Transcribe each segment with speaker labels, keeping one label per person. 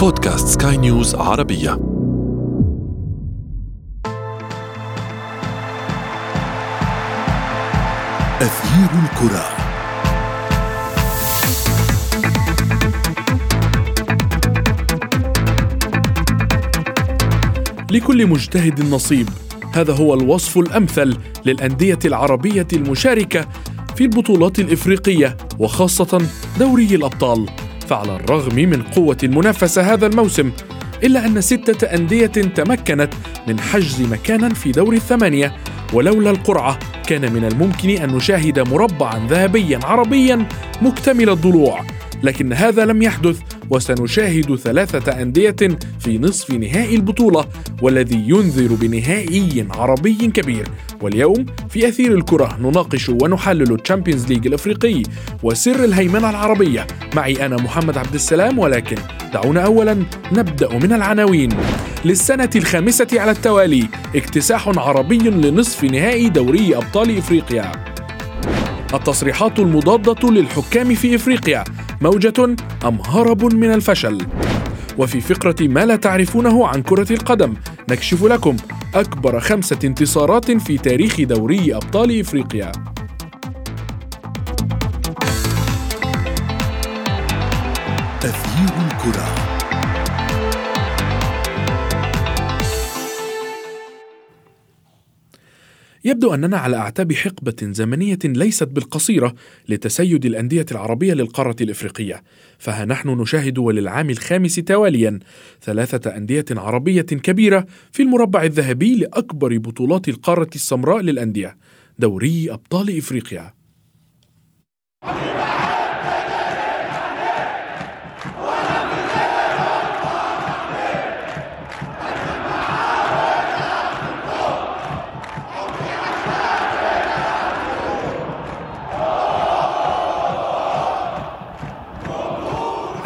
Speaker 1: بودكاست سكاي نيوز عربية. أثير الكرة. لكل مجتهد نصيب. هذا هو الوصف الأمثل للأندية العربية المشاركة في البطولات الإفريقية وخاصة دوري الأبطال. فعلى الرغم من قوة المنافسه هذا الموسم إلا أن ستة أندية تمكنت من حجز مكانا في دور الثمانية ولولا القرعة كان من الممكن أن نشاهد مربعا ذهبيا عربيا مكتمل الضلوع. لكن هذا لم يحدث وسنشاهد ثلاثة أندية في نصف نهائي البطولة والذي ينذر بنهائي عربي كبير. واليوم في أثير الكرة نناقش ونحلل ال Champions League الأفريقي وسر الهيمنة العربية. معي أنا محمد عبد السلام ولكن دعونا أولا نبدأ من العناوين. للسنة الخامسة على التوالي اكتساح عربي لنصف نهائي دوري أبطال إفريقيا. التصريحات المضادة للحكام في إفريقيا. موجة أم هرب من الفشل؟ وفي فقرة ما لا تعرفونه عن كرة القدم نكشف لكم أكبر خمسة انتصارات في تاريخ دوري أبطال إفريقيا. تغيير الكرة. يبدو أننا على أعتاب حقبة زمنية ليست بالقصيرة لتسيد الأندية العربية للقارة الإفريقية، فها نحن نشاهد وللعام الخامس تواليا ثلاثة أندية عربية كبيرة في المربع الذهبي لأكبر بطولات القارة السمراء للأندية، دوري أبطال إفريقيا.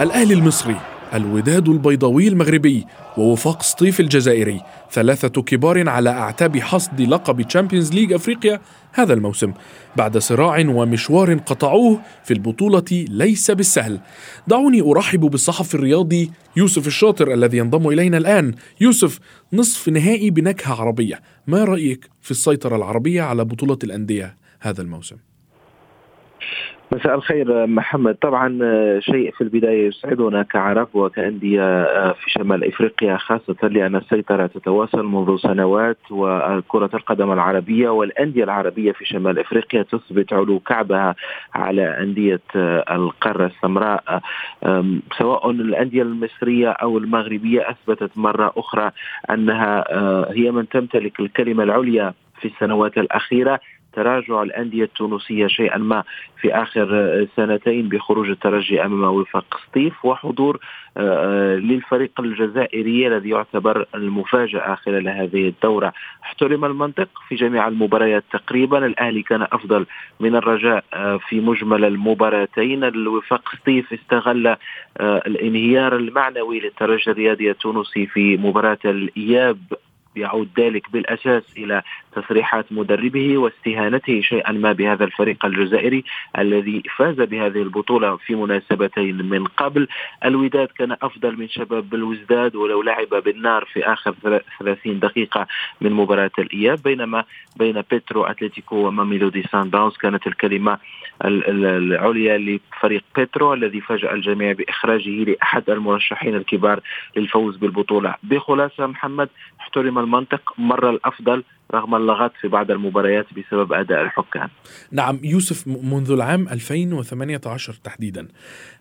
Speaker 1: الأهلي المصري الوداد البيضاوي المغربي ووفاق سطيف الجزائري ثلاثة كبار على أعتاب حصد لقب Champions League أفريقيا هذا الموسم بعد صراع ومشوار قطعوه في البطولة ليس بالسهل دعوني أرحب بالصحفي الرياضي يوسف الشاطر الذي ينضم إلينا الآن يوسف نصف نهائي بنكهة عربية ما رأيك في السيطرة العربية على بطولة الأندية هذا الموسم؟
Speaker 2: مساء الخير محمد. طبعا آه، شيء في البداية يسعدنا كعرب وكأندية آه، في شمال إفريقيا خاصة لأن السيطرة تتواصل منذ سنوات وكرة القدم العربية والأندية العربية في شمال إفريقيا تثبت علو كعبها على أندية آه، القارة السمراء. سواء الأندية المصرية أو المغربية أثبتت مرة أخرى أنها هي من تمتلك الكلمة العليا في السنوات الأخيرة. تراجع الأندية التونسية شيئا ما في آخر سنتين بخروج الترجي أمام وفاق سطيف وحضور آه، آه، للفريق الجزائري الذي يعتبر المفاجأة خلال هذه الدورة. احترم المنطق في جميع المباريات تقريبا. الأهلي كان أفضل من الرجاء آه، في مجمل المباراتين. الوفاق سطيف استغل الانهيار المعنوي للترجي الرياضي التونسي في مباراة الإياب. يعود ذلك بالأساس إلى تصريحات مدربه واستهانته شيئا ما بهذا الفريق الجزائري الذي فاز بهذه البطولة في مناسبتين من قبل. الوداد كان أفضل من شباب بلوزداد ولو لعب بالنار في آخر 30 دقيقة من مباراة الإياب. بينما بين بيترو أتلتيكو وماميلودي صن داونز كانت الكلمة العليا لفريق بيترو الذي فاجأ الجميع بإخراجه لأحد المرشحين الكبار للفوز بالبطولة. بخلاصة محمد احترم المنطق مر الأفضل. رغم اللغط في بعض المباريات بسبب أداء الحكام.
Speaker 1: نعم يوسف منذ العام 2018 تحديدا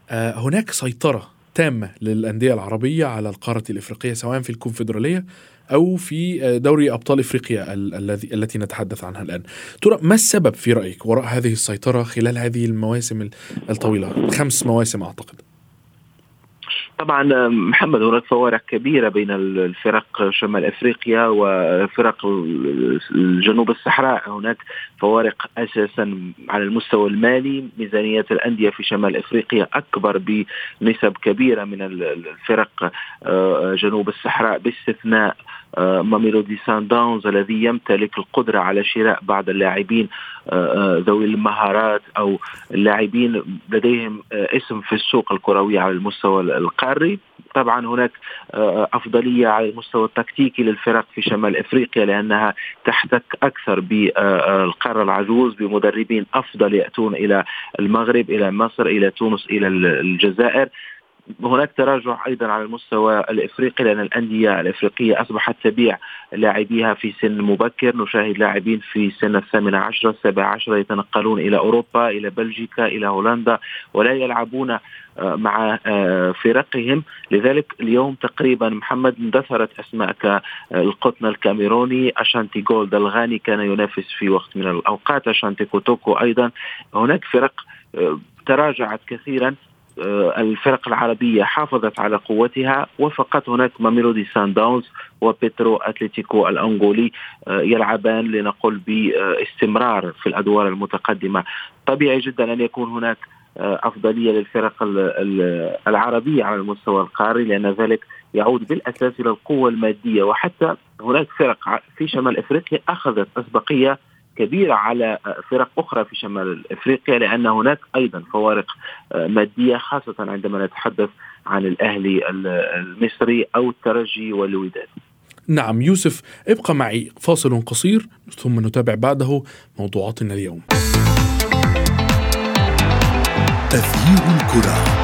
Speaker 1: آه، هناك سيطرة تامة للأندية العربية على القارة الإفريقية سواء في الكونفدرالية أو في آه، دوري أبطال إفريقيا الذي التي نتحدث عنها الآن. ترى ما السبب في رأيك وراء هذه السيطرة خلال هذه المواسم الطويلة؟ خمس مواسم أعتقد.
Speaker 2: طبعا محمد هناك فوارق كبيرة بين الفرق شمال أفريقيا وفرق الجنوب الصحراء. هناك فوارق أساسا على المستوى المالي. ميزانيه الأندية في شمال أفريقيا أكبر بنسب كبيرة من الفرق آه، جنوب الصحراء باستثناء ماميلودي سان داونز الذي يمتلك القدرة على شراء بعض اللاعبين ذوي المهارات أو اللاعبين لديهم اسم في السوق الكرويه على المستوى القاري. طبعا هناك أفضلية على المستوى التكتيكي للفرق في شمال إفريقيا لأنها تحتك أكثر بالقاره العجوز بمدربين أفضل يأتون إلى المغرب إلى مصر إلى تونس إلى الجزائر. هناك تراجع أيضا على المستوى الإفريقي لأن الأندية الإفريقية أصبحت تبيع لاعبيها في سن مبكر. نشاهد لاعبين في سن الثامنه عشره السابعه عشره يتنقلون إلى أوروبا إلى بلجيكا إلى هولندا ولا يلعبون آه، مع آه، فرقهم. لذلك اليوم تقريبا محمد اندثرت اسماء كالقطن الكاميروني. أشانتي جولد الغاني كان ينافس في وقت من الأوقات. أشانتي كوتوكو أيضا. هناك فرق آه، تراجعت كثيرا. آه، الفرق العربية حافظت على قوتها وفقط هناك ماميلودي سان داونز وبيترو أتلتيكو الأنغولي آه، يلعبان لنقل باستمرار في الأدوار المتقدمة. طبيعي جدا أن يكون هناك آه، أفضلية للفرق العربية على المستوى القاري لأن ذلك يعود بالأساس إلى القوة المادية. وحتى هناك فرق في شمال أفريقيا أخذت أسبقية كبيرة على فرق أخرى في شمال إفريقيا لأن هناك أيضا فوارق مادية خاصة عندما نتحدث عن الأهلي المصري أو الترجي والوداد.
Speaker 1: نعم يوسف ابقى معي فاصل قصير ثم نتابع بعده موضوعاتنا اليوم. أثير الكرة.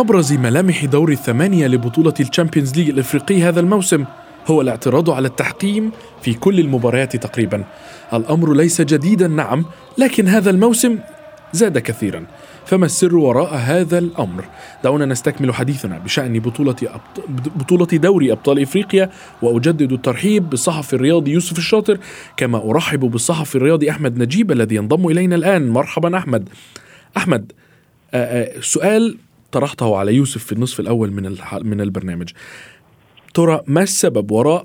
Speaker 1: أبرز ملامح دور الثمانية لبطولة ال Champions League الإفريقي هذا الموسم هو الاعتراض على التحكيم في كل المباريات تقريبا. الأمر ليس جديدا نعم لكن هذا الموسم زاد كثيرا. فما السر وراء هذا الأمر؟ دعونا نستكمل حديثنا بشأن بطولة, أبط... بطولة دوري أبطال إفريقيا وأجدد الترحيب بالصحفي الرياضي يوسف الشاطر كما أرحب بالصحفي الرياضي أحمد نجيب الذي ينضم إلينا الآن. مرحبا أحمد. أحمد سؤال طرحته على يوسف في النصف الأول من من البرنامج. ترى ما السبب وراء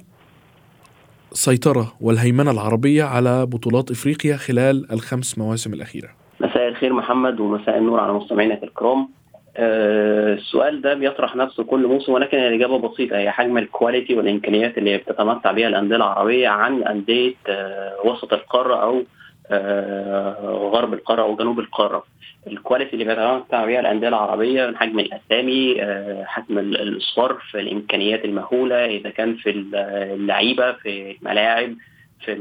Speaker 1: السيطرة والهيمنة العربية على بطولات إفريقيا خلال الخمس مواسم الأخيرة؟
Speaker 3: مساء الخير محمد ومساء النور على مستمعينا الكرام. أه السؤال ده بيطرح نفسه كل موسم ولكن الإجابة بسيطة هي حجم الكواليتي والإمكانيات اللي بتتمتع بها الأندية العربية عن أندية أه وسط القارة أو أه غرب القارة أو جنوب القارة. ال quality اللي بيتمتع بها الأندية العربية من حجم الأسامي آه، حجم الصرف الإمكانيات المهولة إذا كان في اللعيبة في الملاعب في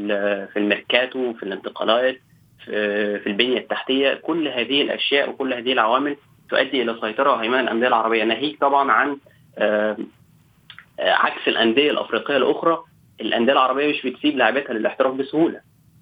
Speaker 3: في الميركاتو في الانتقالات في البنية التحتية كل هذه الأشياء وكل هذه العوامل تؤدي إلى سيطرة وهيمنة الأندية العربية. ناهيك طبعا عن آه، عكس الأندية الأفريقية الأخرى الأندية العربية مش بتسيب لاعبتها للاحتراف بسهولة.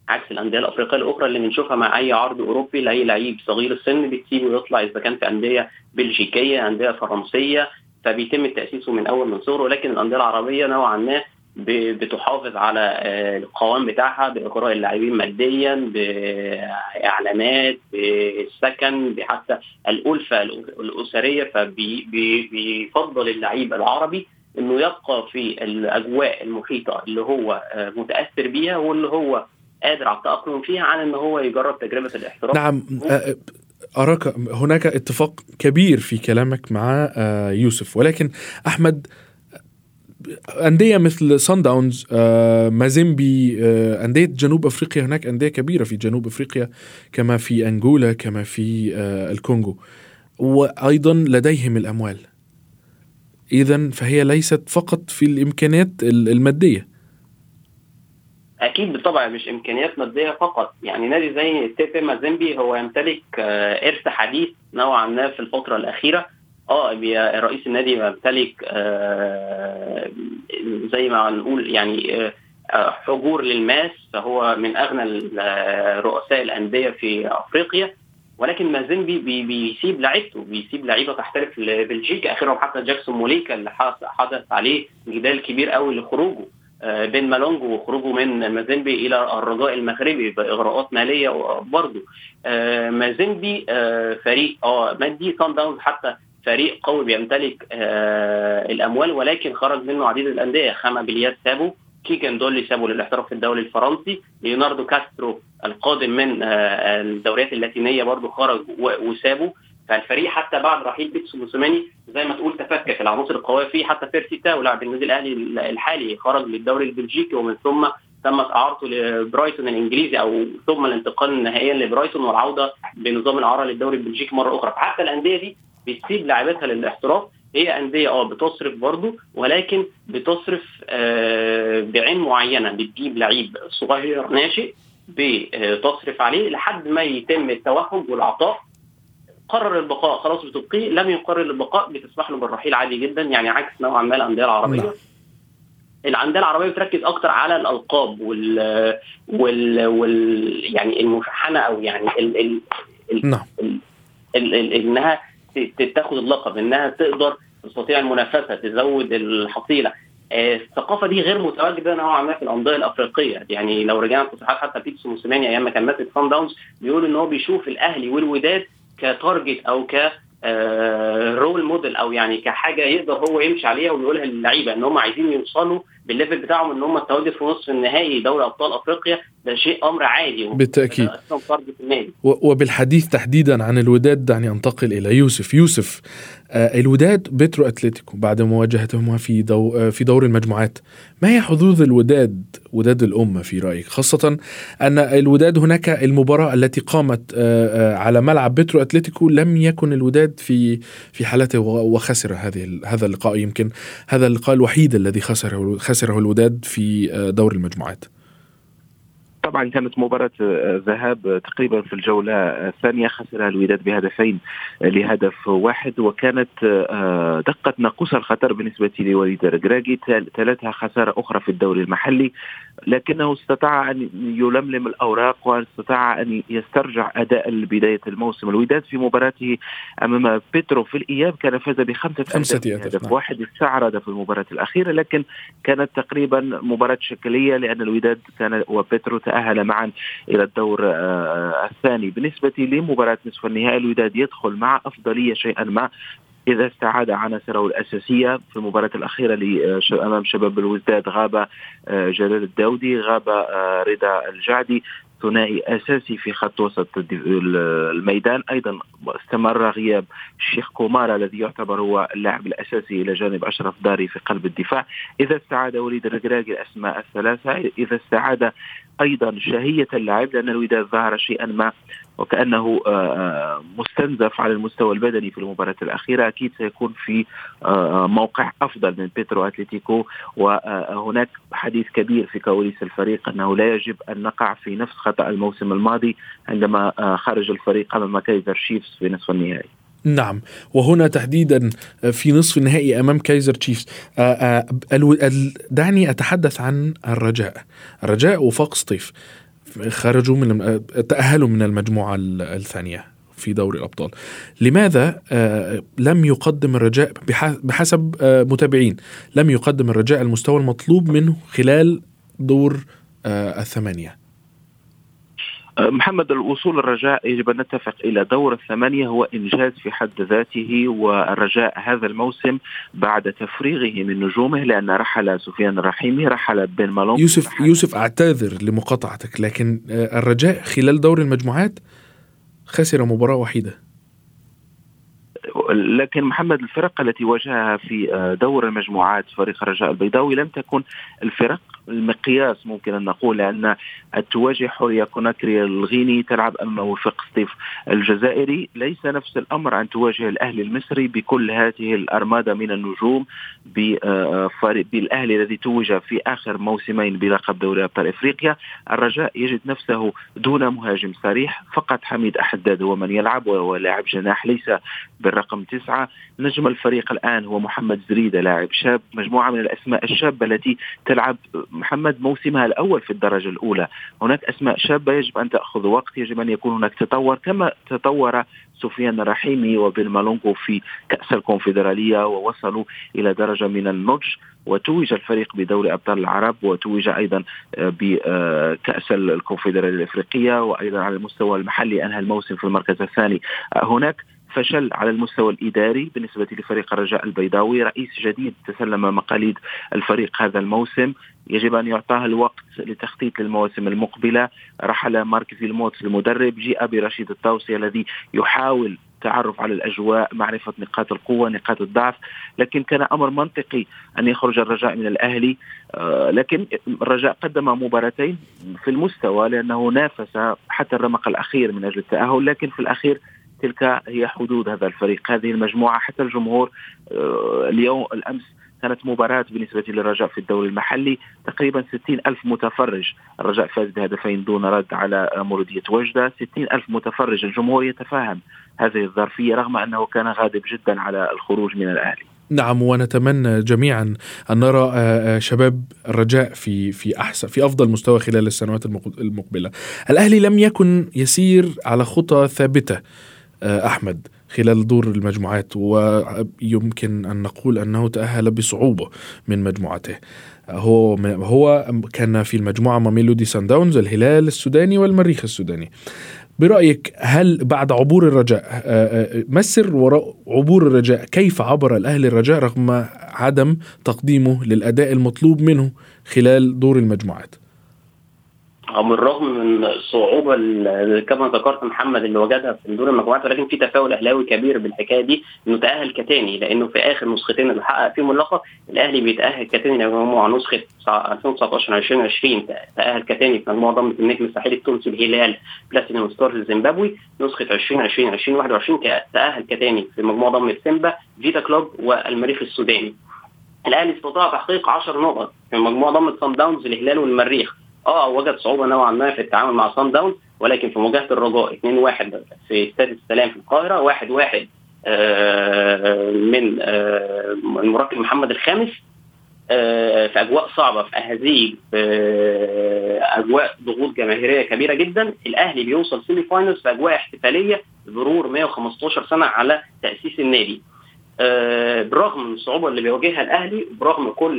Speaker 3: عكس الأندية الأفريقية الأخرى اللي بنشوفها مع أي عرض أوروبي لأي لعيب صغير السن بتسيبه يطلع إذا كان في أندية بلجيكية أندية فرنسية فبيتم تأسيسه من أول من صغره. لكن الأندية العربية نوعا ما بتحافظ على آه، القوام بتاعها باقراء اللاعبين ماديا بإعلانات بالسكن بحتى الألفة الأسرية. فبيفضل اللعيب العربي إنه يبقى في الأجواء المحيطة اللي هو آه، متأثر بيها واللي هو قادر على التأقلم فيها عن إن هو يجرب تجربة الاحتراف
Speaker 1: نعم أراك هناك اتفاق كبير في كلامك مع يوسف. ولكن أحمد أندية مثل سان داونز مازيمبي أندية جنوب أفريقيا هناك أندية كبيرة في جنوب أفريقيا كما في أنغولا كما في الكونغو. وأيضا لديهم الأموال. إذا فهي ليست فقط في الإمكانيات المادية.
Speaker 3: أكيد بالطبع مش إمكانيات مادية فقط. يعني نادي زي تيبي مازيمبي هو يمتلك آه، إرث حديث نوعا ما في الفترة الأخيرة. آه رئيس النادي يمتلك آه، زي ما نقول يعني آه، حجور للماس فهو من أغنى رؤساء الأندية في أفريقيا. ولكن مازيمبي بي بيسيب لعيبته بيسيب لعيبة تحترف لبلجيكا. اخرهم حتى جاكسون موليكا اللي حدث عليه جدال كبير قوي لخروجه. بين مالونج وخروجه من مازيمبي إلى الرجاء المغربي بإغراءات مالية برضه مازيمبي فريق آه ماميلودي سان داونز حتى فريق قوي بيمتلك الأموال ولكن خرج منه عديد الأندية. خاما بيليات سابه كيجان دولي سابه للاحتراف في الدوري الفرنسي. ليوناردو كاسترو القادم من الدوريات اللاتينية برضه خرج وسابه فالفريق حتى بعد رحيل بيتسو موسيماني زي ما تقول تفكك. العناصر القوية فيه حتى بيرسي تاو لاعب النادي الأهلي الحالي خرج للدوري البلجيكي ومن ثم تمت إعارته لبرايتون الإنجليزي أو ثم الانتقال نهائيا لبرايتون والعودة بنظام الاعاره للدوري البلجيكي مرة أخرى. فحتى الأندية دي بتسيب لعيبتها للاحتراف. هي أندية آه بتصرف برضه ولكن بتصرف آه بعين معينة بتجيب لعيب صغير ناشئ بتصرف عليه لحد ما يتم التوهج والعطاء قرر البقاء. خلاص بتبقيه لم يقرر البقاء بتسمح له بالرحيل عادي جدا. يعني عكس نوعا ما الأندية العربية. الأندية العربية بتركز أكتر على الألقاب وال وال, وال... يعني المشحنة أو يعني ال... ال... ال...
Speaker 1: نعم.
Speaker 3: ال... ال... ال... إنها تاخد اللقب إنها تقدر تستطيع المنافسة تزود الحصيلة. الثقافة دي غير متواجدة نوعا ما في الأندية الأفريقية. يعني لو رجعنا تصريحات حتى بيتسو موسيماني أيام ما كان ماسك سان داونز بيقول إن هو بيشوف الأهلي والوداد ك target أو ك role model أو يعني كحاجة يقدر هو يمشي عليها ويقولها للعيبة إن هم عايزين يوصلوا بال level بتاعهم إن هم التواجد في نصف النهائي دوري أبطال أفريقيا ده شيء أمر عادي.
Speaker 1: بالتأكيد. وبالحديث تحديدا عن الوداد دعني أنتقل إلى يوسف. يوسف آه الوداد بيترو أتلتيكو بعد مواجهتهما في دو آه في دور المجموعات. ما هي حظوظ الوداد وداد الأمة في رأيك؟ خاصة أن الوداد هناك المباراة التي قامت آه على ملعب بيترو أتلتيكو لم يكن الوداد في في حالته وخسر هذه هذا اللقاء. يمكن هذا اللقاء الوحيد الذي خسره خسره الوداد في دور المجموعات.
Speaker 2: طبعا كانت مباراة ذهاب تقريبا في الجولة الثانية خسرها الوداد بهدفين لهدف واحد وكانت دقة ناقوس الخطر بالنسبة لوليد الركراكي تلتها خسارة أخرى في الدوري المحلي لكنه استطاع أن يلملم الأوراق واستطاع أن يسترجع أداء بداية الموسم الوداد في مباراته أمام بيترو في الإياب كان فاز بخمسة
Speaker 1: خمسة
Speaker 2: هدف نعم. واحد استعرض في المباراة الأخيرة لكن كانت تقريبا مباراة شكلية لأن الوداد كان وبيترو تأهل معا إلى الدور الثاني. بالنسبة لمباراة نصف النهائي الوداد يدخل مع أفضلية شيئا ما إذا استعاد عناصره الأساسية في المباراة الأخيرة أمام شباب بلوزداد غاب جلال الداودي غاب رضا الجعدي. ثنائي أساسي في خط وسط الميدان. أيضا استمر غياب الشيخ كومارا الذي يعتبر هو اللاعب الأساسي إلى جانب أشرف داري في قلب الدفاع. إذا استعاد وليد الركراكي الأسماء الثلاثة إذا استعاد أيضا شهية اللاعب لأن الوداد ظهر شيئا ما وكأنه مستنزف على المستوى البدني في المباراة الأخيرة. أكيد سيكون في موقع أفضل من بيترو أتلتيكو. وهناك حديث كبير في كواليس الفريق أنه لا يجب أن نقع في نفس خطأ الموسم الماضي عندما خرج الفريق أمام كايزر شيفز في نصف النهائي.
Speaker 1: نعم. وهنا تحديدا في نصف النهائي أمام كايزر تشيفز. دعني أتحدث عن الرجاء. الرجاء وفاق سطيف. خرجوا من تأهلوا من المجموعة الثانية في دوري الأبطال. لماذا لم يقدم الرجاء بحسب متابعين لم يقدم الرجاء المستوى المطلوب منه خلال دور الثمانية؟
Speaker 2: محمد الوصول الرجاء يجب أن نتفق إلى دور الثمانية هو إنجاز في حد ذاته والرجاء هذا الموسم بعد تفريغه من نجومه لأن رحل سفيان الرحيمي رحل بن مالون.
Speaker 1: يوسف يوسف أعتذر لمقاطعتك لكن الرجاء خلال دور المجموعات خسر مباراة وحيدة.
Speaker 2: لكن محمد الفرق التي واجهها في دور المجموعات فريق الرجاء البيضاوي لم تكن الفرق المقياس ممكن أن نقول لأن تواجه حوريه كوناكري الغيني تلعب أمام وفاق سطيف الجزائري. ليس نفس الأمر أن تواجه الأهلي المصري بكل هذه الأرمادة من النجوم بالأهلي الذي توج في آخر موسمين بلقب دوري أبطال إفريقيا. الرجاء يجد نفسه دون مهاجم صريح فقط حميد أحداد هو من يلعب وهو لاعب جناح ليس بالرقم تسعة. نجم الفريق الآن هو محمد زريدة لاعب شاب مجموعة من الأسماء الشابة التي تلعب محمد موسمها الأول في الدرجة الأولى. هناك أسماء شابة يجب أن تأخذ وقت يجب أن يكون هناك تطور كما تطور سفيان الرحيمي وبن مالونغو في كأس الكونفدرالية ووصلوا إلى درجة من النضج وتوج الفريق بدوري أبطال العرب وتوج أيضا بكأس الكونفدرالية الإفريقية وأيضا على المستوى المحلي أنهى الموسم في المركز الثاني. هناك فشل على المستوى الإداري بالنسبة لفريق الرجاء البيضاوي، رئيس جديد تسلم مقاليد الفريق هذا الموسم، يجب أن يعطاه الوقت لتخطيط للمواسم المقبلة، رحل مارك فيلموت المدرب، جيء برشيد الطوسي الذي يحاول التعرف على الأجواء، معرفة نقاط القوة، نقاط الضعف، لكن كان أمر منطقي أن يخرج الرجاء من الأهلي، آه، لكن الرجاء قدم مباراتين في المستوى لأنه نافس حتى الرمق الأخير من أجل التأهل، لكن في الأخير تلك هي حدود هذا الفريق. هذه المجموعة حتى الجمهور آه، اليوم الأمس كانت مباراة بالنسبة للرجاء في الدوري المحلي. تقريبا 60 ألف متفرج. الرجاء فاز بهدفين دون رد على مولودية وجدة. 60 ألف متفرج. الجمهور يتفاهم هذه الظرفية رغم أنه كان غاضب جدا على الخروج من الأهلي.
Speaker 1: نعم ونتمنى جميعا أن نرى آه، آه، شباب الرجاء في في أحسن في أفضل مستوى خلال السنوات المقبلة. الأهلي لم يكن يسير على خطى ثابتة. أحمد خلال دور المجموعات ويمكن أن نقول أنه تأهل بصعوبة من مجموعته. هو هو كان في المجموعة ميلودي سان داونز الهلال السوداني والمريخ السوداني. برأيك هل بعد عبور الرجاء آه، آه، ما السر وراء عبور الرجاء؟ كيف عبر الأهلي الرجاء رغم عدم تقديمه للأداء المطلوب منه خلال دور المجموعات؟
Speaker 3: بالرغم من الصعوبه كما ذكرت محمد اللي وجدها في دور المجموعات ولكن في تفاؤل أهلاوي كبير بالحكاية دي إنه تأهل كتاني لأنه في آخر نسختين اللي حقق فيهم اللقب الأهلي بيتأهل كتاني لمجموعه نسخة 2019 2020 تأهل كتاني في مجموعة ضمت النجم الساحلي التونسي الهلال بلاتينيوم ستارز الزيمبابوي نسخة 2020 2021 تأهل كتاني في مجموعة ضمت سيمبا فيتا كلوب والمريخ السوداني. الأهلي استطاع تحقيق 10 نقط في مجموعة ضمت صن داونز الهلال والمريخ. آه وجد صعوبة نوعا ما في التعامل مع صن داون ولكن في مواجهة الرجاء 2-1 في استاد السلام في القاهرة 1-1 آه من آه المركب محمد الخامس آه في أجواء صعبة في أهازيج في أجواء ضغوط جماهيرية كبيرة جدا. الأهلي بيوصل semi finals في أجواء احتفالية مرور 115 سنة على تأسيس النادي. آه، برغم الصعوبة اللي بيواجهها الأهلي برغم كل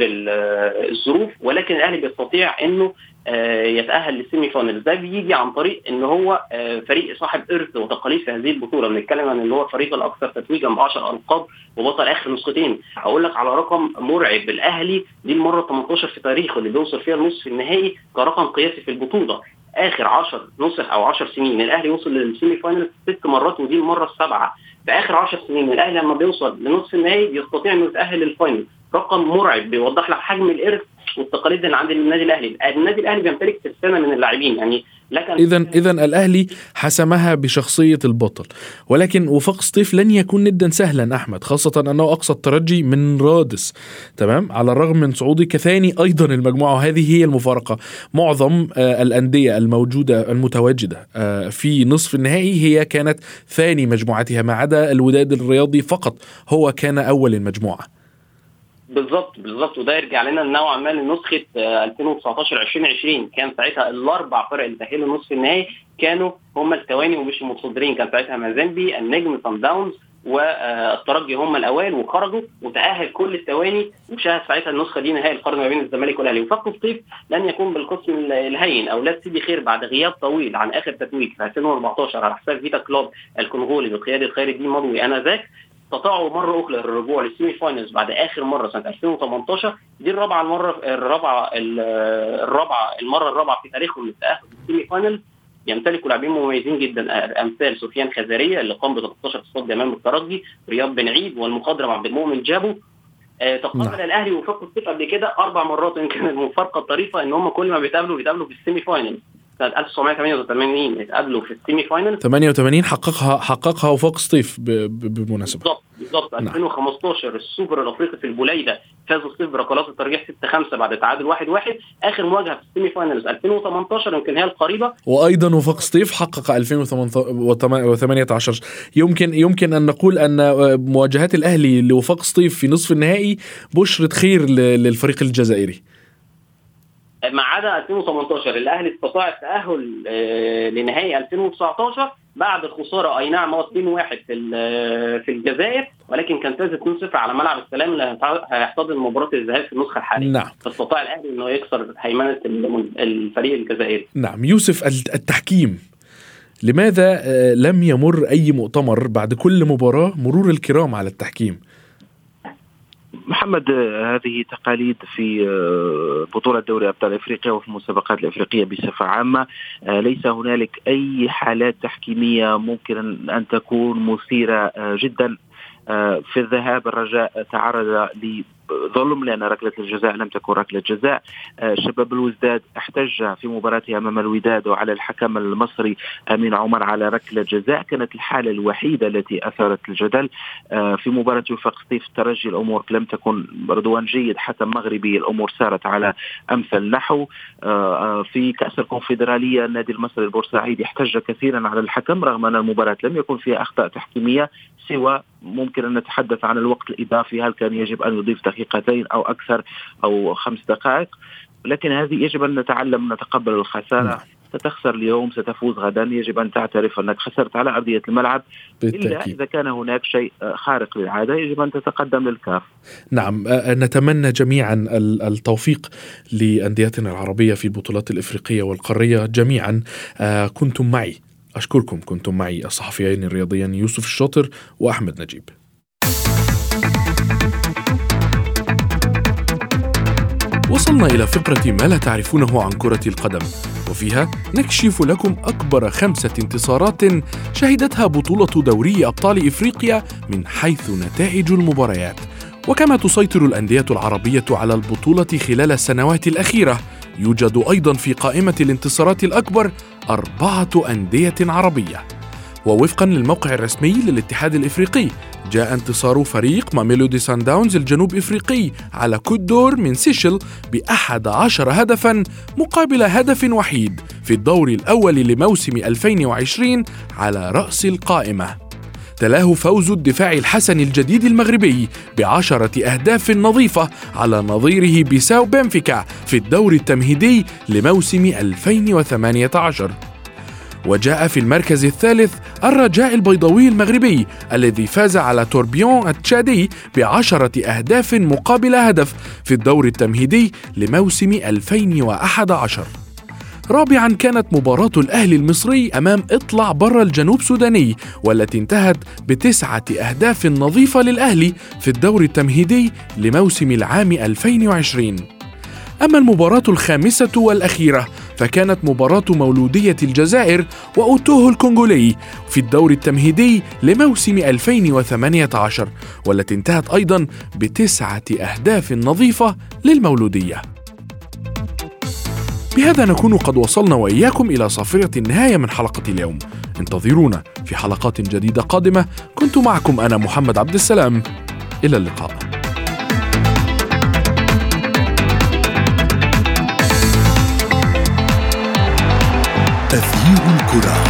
Speaker 3: الظروف ولكن الأهلي بيستطيع إنه آه، يتأهل لل semi finals ده بيجي عن طريق إن هو آه، فريق صاحب إرث وتقاليد في هذه البطولة. بنتكلم عن إن هو الفريق الأكثر تتويجا ب 10 ألقاب وبطل آخر نسختين. أقول لك على رقم مرعب. الأهلي دي المرة 18 في تاريخه اللي بيوصل فيها النصف النهائي كرقم قياسي في البطولة. آخر 10 نسخ أو 10 سنين الأهلي وصل لل semi final ست مرات ودي المرة السابعة. في آخر 10 سنين الأهلي لما بيوصل لنصف النهائي بيستطيع إنه يتأهل للفاينل. رقم مرعب بيوضح لك حجم الإرث والتقاليد اللي عند النادي الأهلي، النادي الأهلي بيمتلك السنة من اللاعبين. يعني
Speaker 1: اذا اذا الأهلي حسمها بشخصية البطل. ولكن وفاق سطيف لن يكون ندا سهلا أحمد خاصة أنه أقصى الترجي من رادس. تمام؟ على الرغم من صعوده كثاني أيضا المجموعة وهذه هي المفارقة. معظم آه الأندية الموجودة المتواجدة آه في نصف النهائي هي كانت ثاني مجموعتها. ما عدا الوداد الرياضي فقط هو كان أول المجموعة.
Speaker 3: بالظبط بالظبط. وده يرجع لنا نوعا ما لنسخة 2019 2020 كان ساعتها الأربع فرق اللي تأهلوا نصف النهائي كانوا هم الثواني ومش المتصدرين. كان ساعتها مازامبي النجم صن داونز والترجي هم الأوائل وخرجوا وتأهل كل الثواني وشاهد ساعتها النسخة دي نهائي القرن ما بين الزمالك والأهلي. وفق الصيف لن يكون بالقسم الهين. أو لا تسيبي خير بعد غياب طويل عن آخر تتويج في 2014 على حساب فيتا كلوب الكونغولي بقيادة خير الدين مضوي آنذاك استطاعوا مرة أخرى الرجوع لل semi-finals بعد آخر مرة سنة 2018 دي الرابعة المرة الرابعة الرابعة المرة الرابعة في تاريخهم للتأهل لل semi-finals. يمتلكوا لاعبين مميزين جدا أمثال سفيان خذايرية اللي قام ب 13 تصدي امام الترجي رياض بن عياد والمخضرم عبد المؤمن جابو. آه تقابل نعم. الأهلي ووفاق سطيف قبل كده أربع مرات يمكن المفارقة الطريفة إن هم كل ما بيتقابلوا بيتقابلوا في ال semi-final سنه 1988 اتقابلوا في ال semi-final.
Speaker 1: 88 حققها حققها وفاق سطيف بالمناسبه
Speaker 3: بالظبط بالظبط. 2015 السوبر الأفريقي في البليدة فاز سطيف بركلات الترجيح 6 5 بعد تعادل 1 1 آخر مواجهة في ال semi-finals 2018 يمكن هي القريبة.
Speaker 1: وأيضا وفاق سطيف حقق 2018 يمكن يمكن أن نقول أن مواجهات الأهلي لوفاق سطيف في نصف النهائي بشرة خير للفريق الجزائري.
Speaker 3: ما عدا 2018 الأهلي استطاع التأهل آه، لنهائي 2019 بعد الخساره أي نعم هو 2-1 في في الجزائر ولكن كان فاز 2-0 على ملعب السلام اللي هيحتضن مباراة الذهاب في النسخة الحالية.
Speaker 1: نعم.
Speaker 3: فاستطاع الأهلي إنه يكسر هيمنة الفريق الجزائري.
Speaker 1: نعم. يوسف التحكيم. لماذا آه، لم يمر أي مؤتمر بعد كل مباراة مرور الكرام على التحكيم؟
Speaker 2: محمد هذه تقاليد في آه، بطولة دوري أبطال أفريقيا وفي المسابقات الأفريقية بصفة عامة. آه، ليس هنالك أي حالات تحكيمية ممكن أن تكون مثيرة آه، جدا. في الذهاب الرجاء تعرض ظلم لأن ركلة الجزاء لم تكن ركلة جزاء. آه، شباب الوزداد احتج في مباراته أمام الوداد وعلى الحكم المصري أمين عمر على ركلة جزاء. كانت الحالة الوحيدة التي أثارت الجدل. آه، في مباراة وفاق سطيف الترجي الأمور لم تكن رضوان جيد. حتى مغربي الأمور سارت على امثل نحو آه، في كأس الكونفدرالية النادي المصري البورسعيدي احتج كثيرا على الحكم رغم أن المباراة لم يكن فيها أخطاء تحكيمية سوى ممكن أن نتحدث عن الوقت الإضافي. هل كان يجب أن يضيف دقيقتين أو أكثر أو خمس دقائق لكن هذه يجب أن نتعلم نتقبل الخسارة. نعم. ستخسر اليوم ستفوز غدا. يجب أن تعترف أنك خسرت على أرضية الملعب. بالتأكيد. الا إذا كان هناك شيء خارق للعادة يجب أن تتقدم للكاف.
Speaker 1: نعم. نتمنى جميعا التوفيق لأنديتنا العربية في البطولات الإفريقية والقارية جميعا. كنتم معي. أشكركم. كنتم معي الصحفيين الرياضيين يوسف الشاطر وأحمد نجيب. وصلنا إلى فقرة ما لا تعرفونه عن كرة القدم. وفيها نكشف لكم أكبر خمسة انتصارات شهدتها بطولة دوري أبطال إفريقيا من حيث نتائج المباريات. وكما تسيطر الأندية العربية على البطولة خلال السنوات الأخيرة يوجد أيضا في قائمة الانتصارات الأكبر أربعة أندية عربية. ووفقا للموقع الرسمي للاتحاد الإفريقي جاء انتصار فريق ماميلودي سان داونز الجنوب إفريقي على كودور من سيشل بأحد عشر هدفا مقابل هدف وحيد في الدور الأول لموسم 2020 على رأس القائمة. تلاه فوز الدفاع الحسني الجديد المغربي بعشرة أهداف نظيفة على نظيره بيساو بنفيكا في الدور التمهيدي لموسم 2018 وجاء في المركز الثالث الرجاء البيضاوي المغربي الذي فاز على توربيون التشادي بعشرة أهداف مقابل هدف في الدور التمهيدي لموسم 2011 رابعا كانت مباراة الأهلي المصري أمام إطلع بر الجنوب سوداني والتي انتهت بتسعة أهداف نظيفة للأهلي في الدور التمهيدي لموسم العام 2020 أما المباراة الخامسة والأخيرة فكانت مباراة مولودية الجزائر وأوتوه الكونغولي في الدور التمهيدي لموسم 2018 والتي انتهت أيضا بتسعة أهداف نظيفة للمولودية. بهذا نكون قد وصلنا وإياكم إلى صافرة النهاية من حلقة اليوم. انتظرونا في حلقات جديدة قادمة. كنت معكم أنا محمد عبد السلام. إلى اللقاء.
Speaker 4: تغيير الكره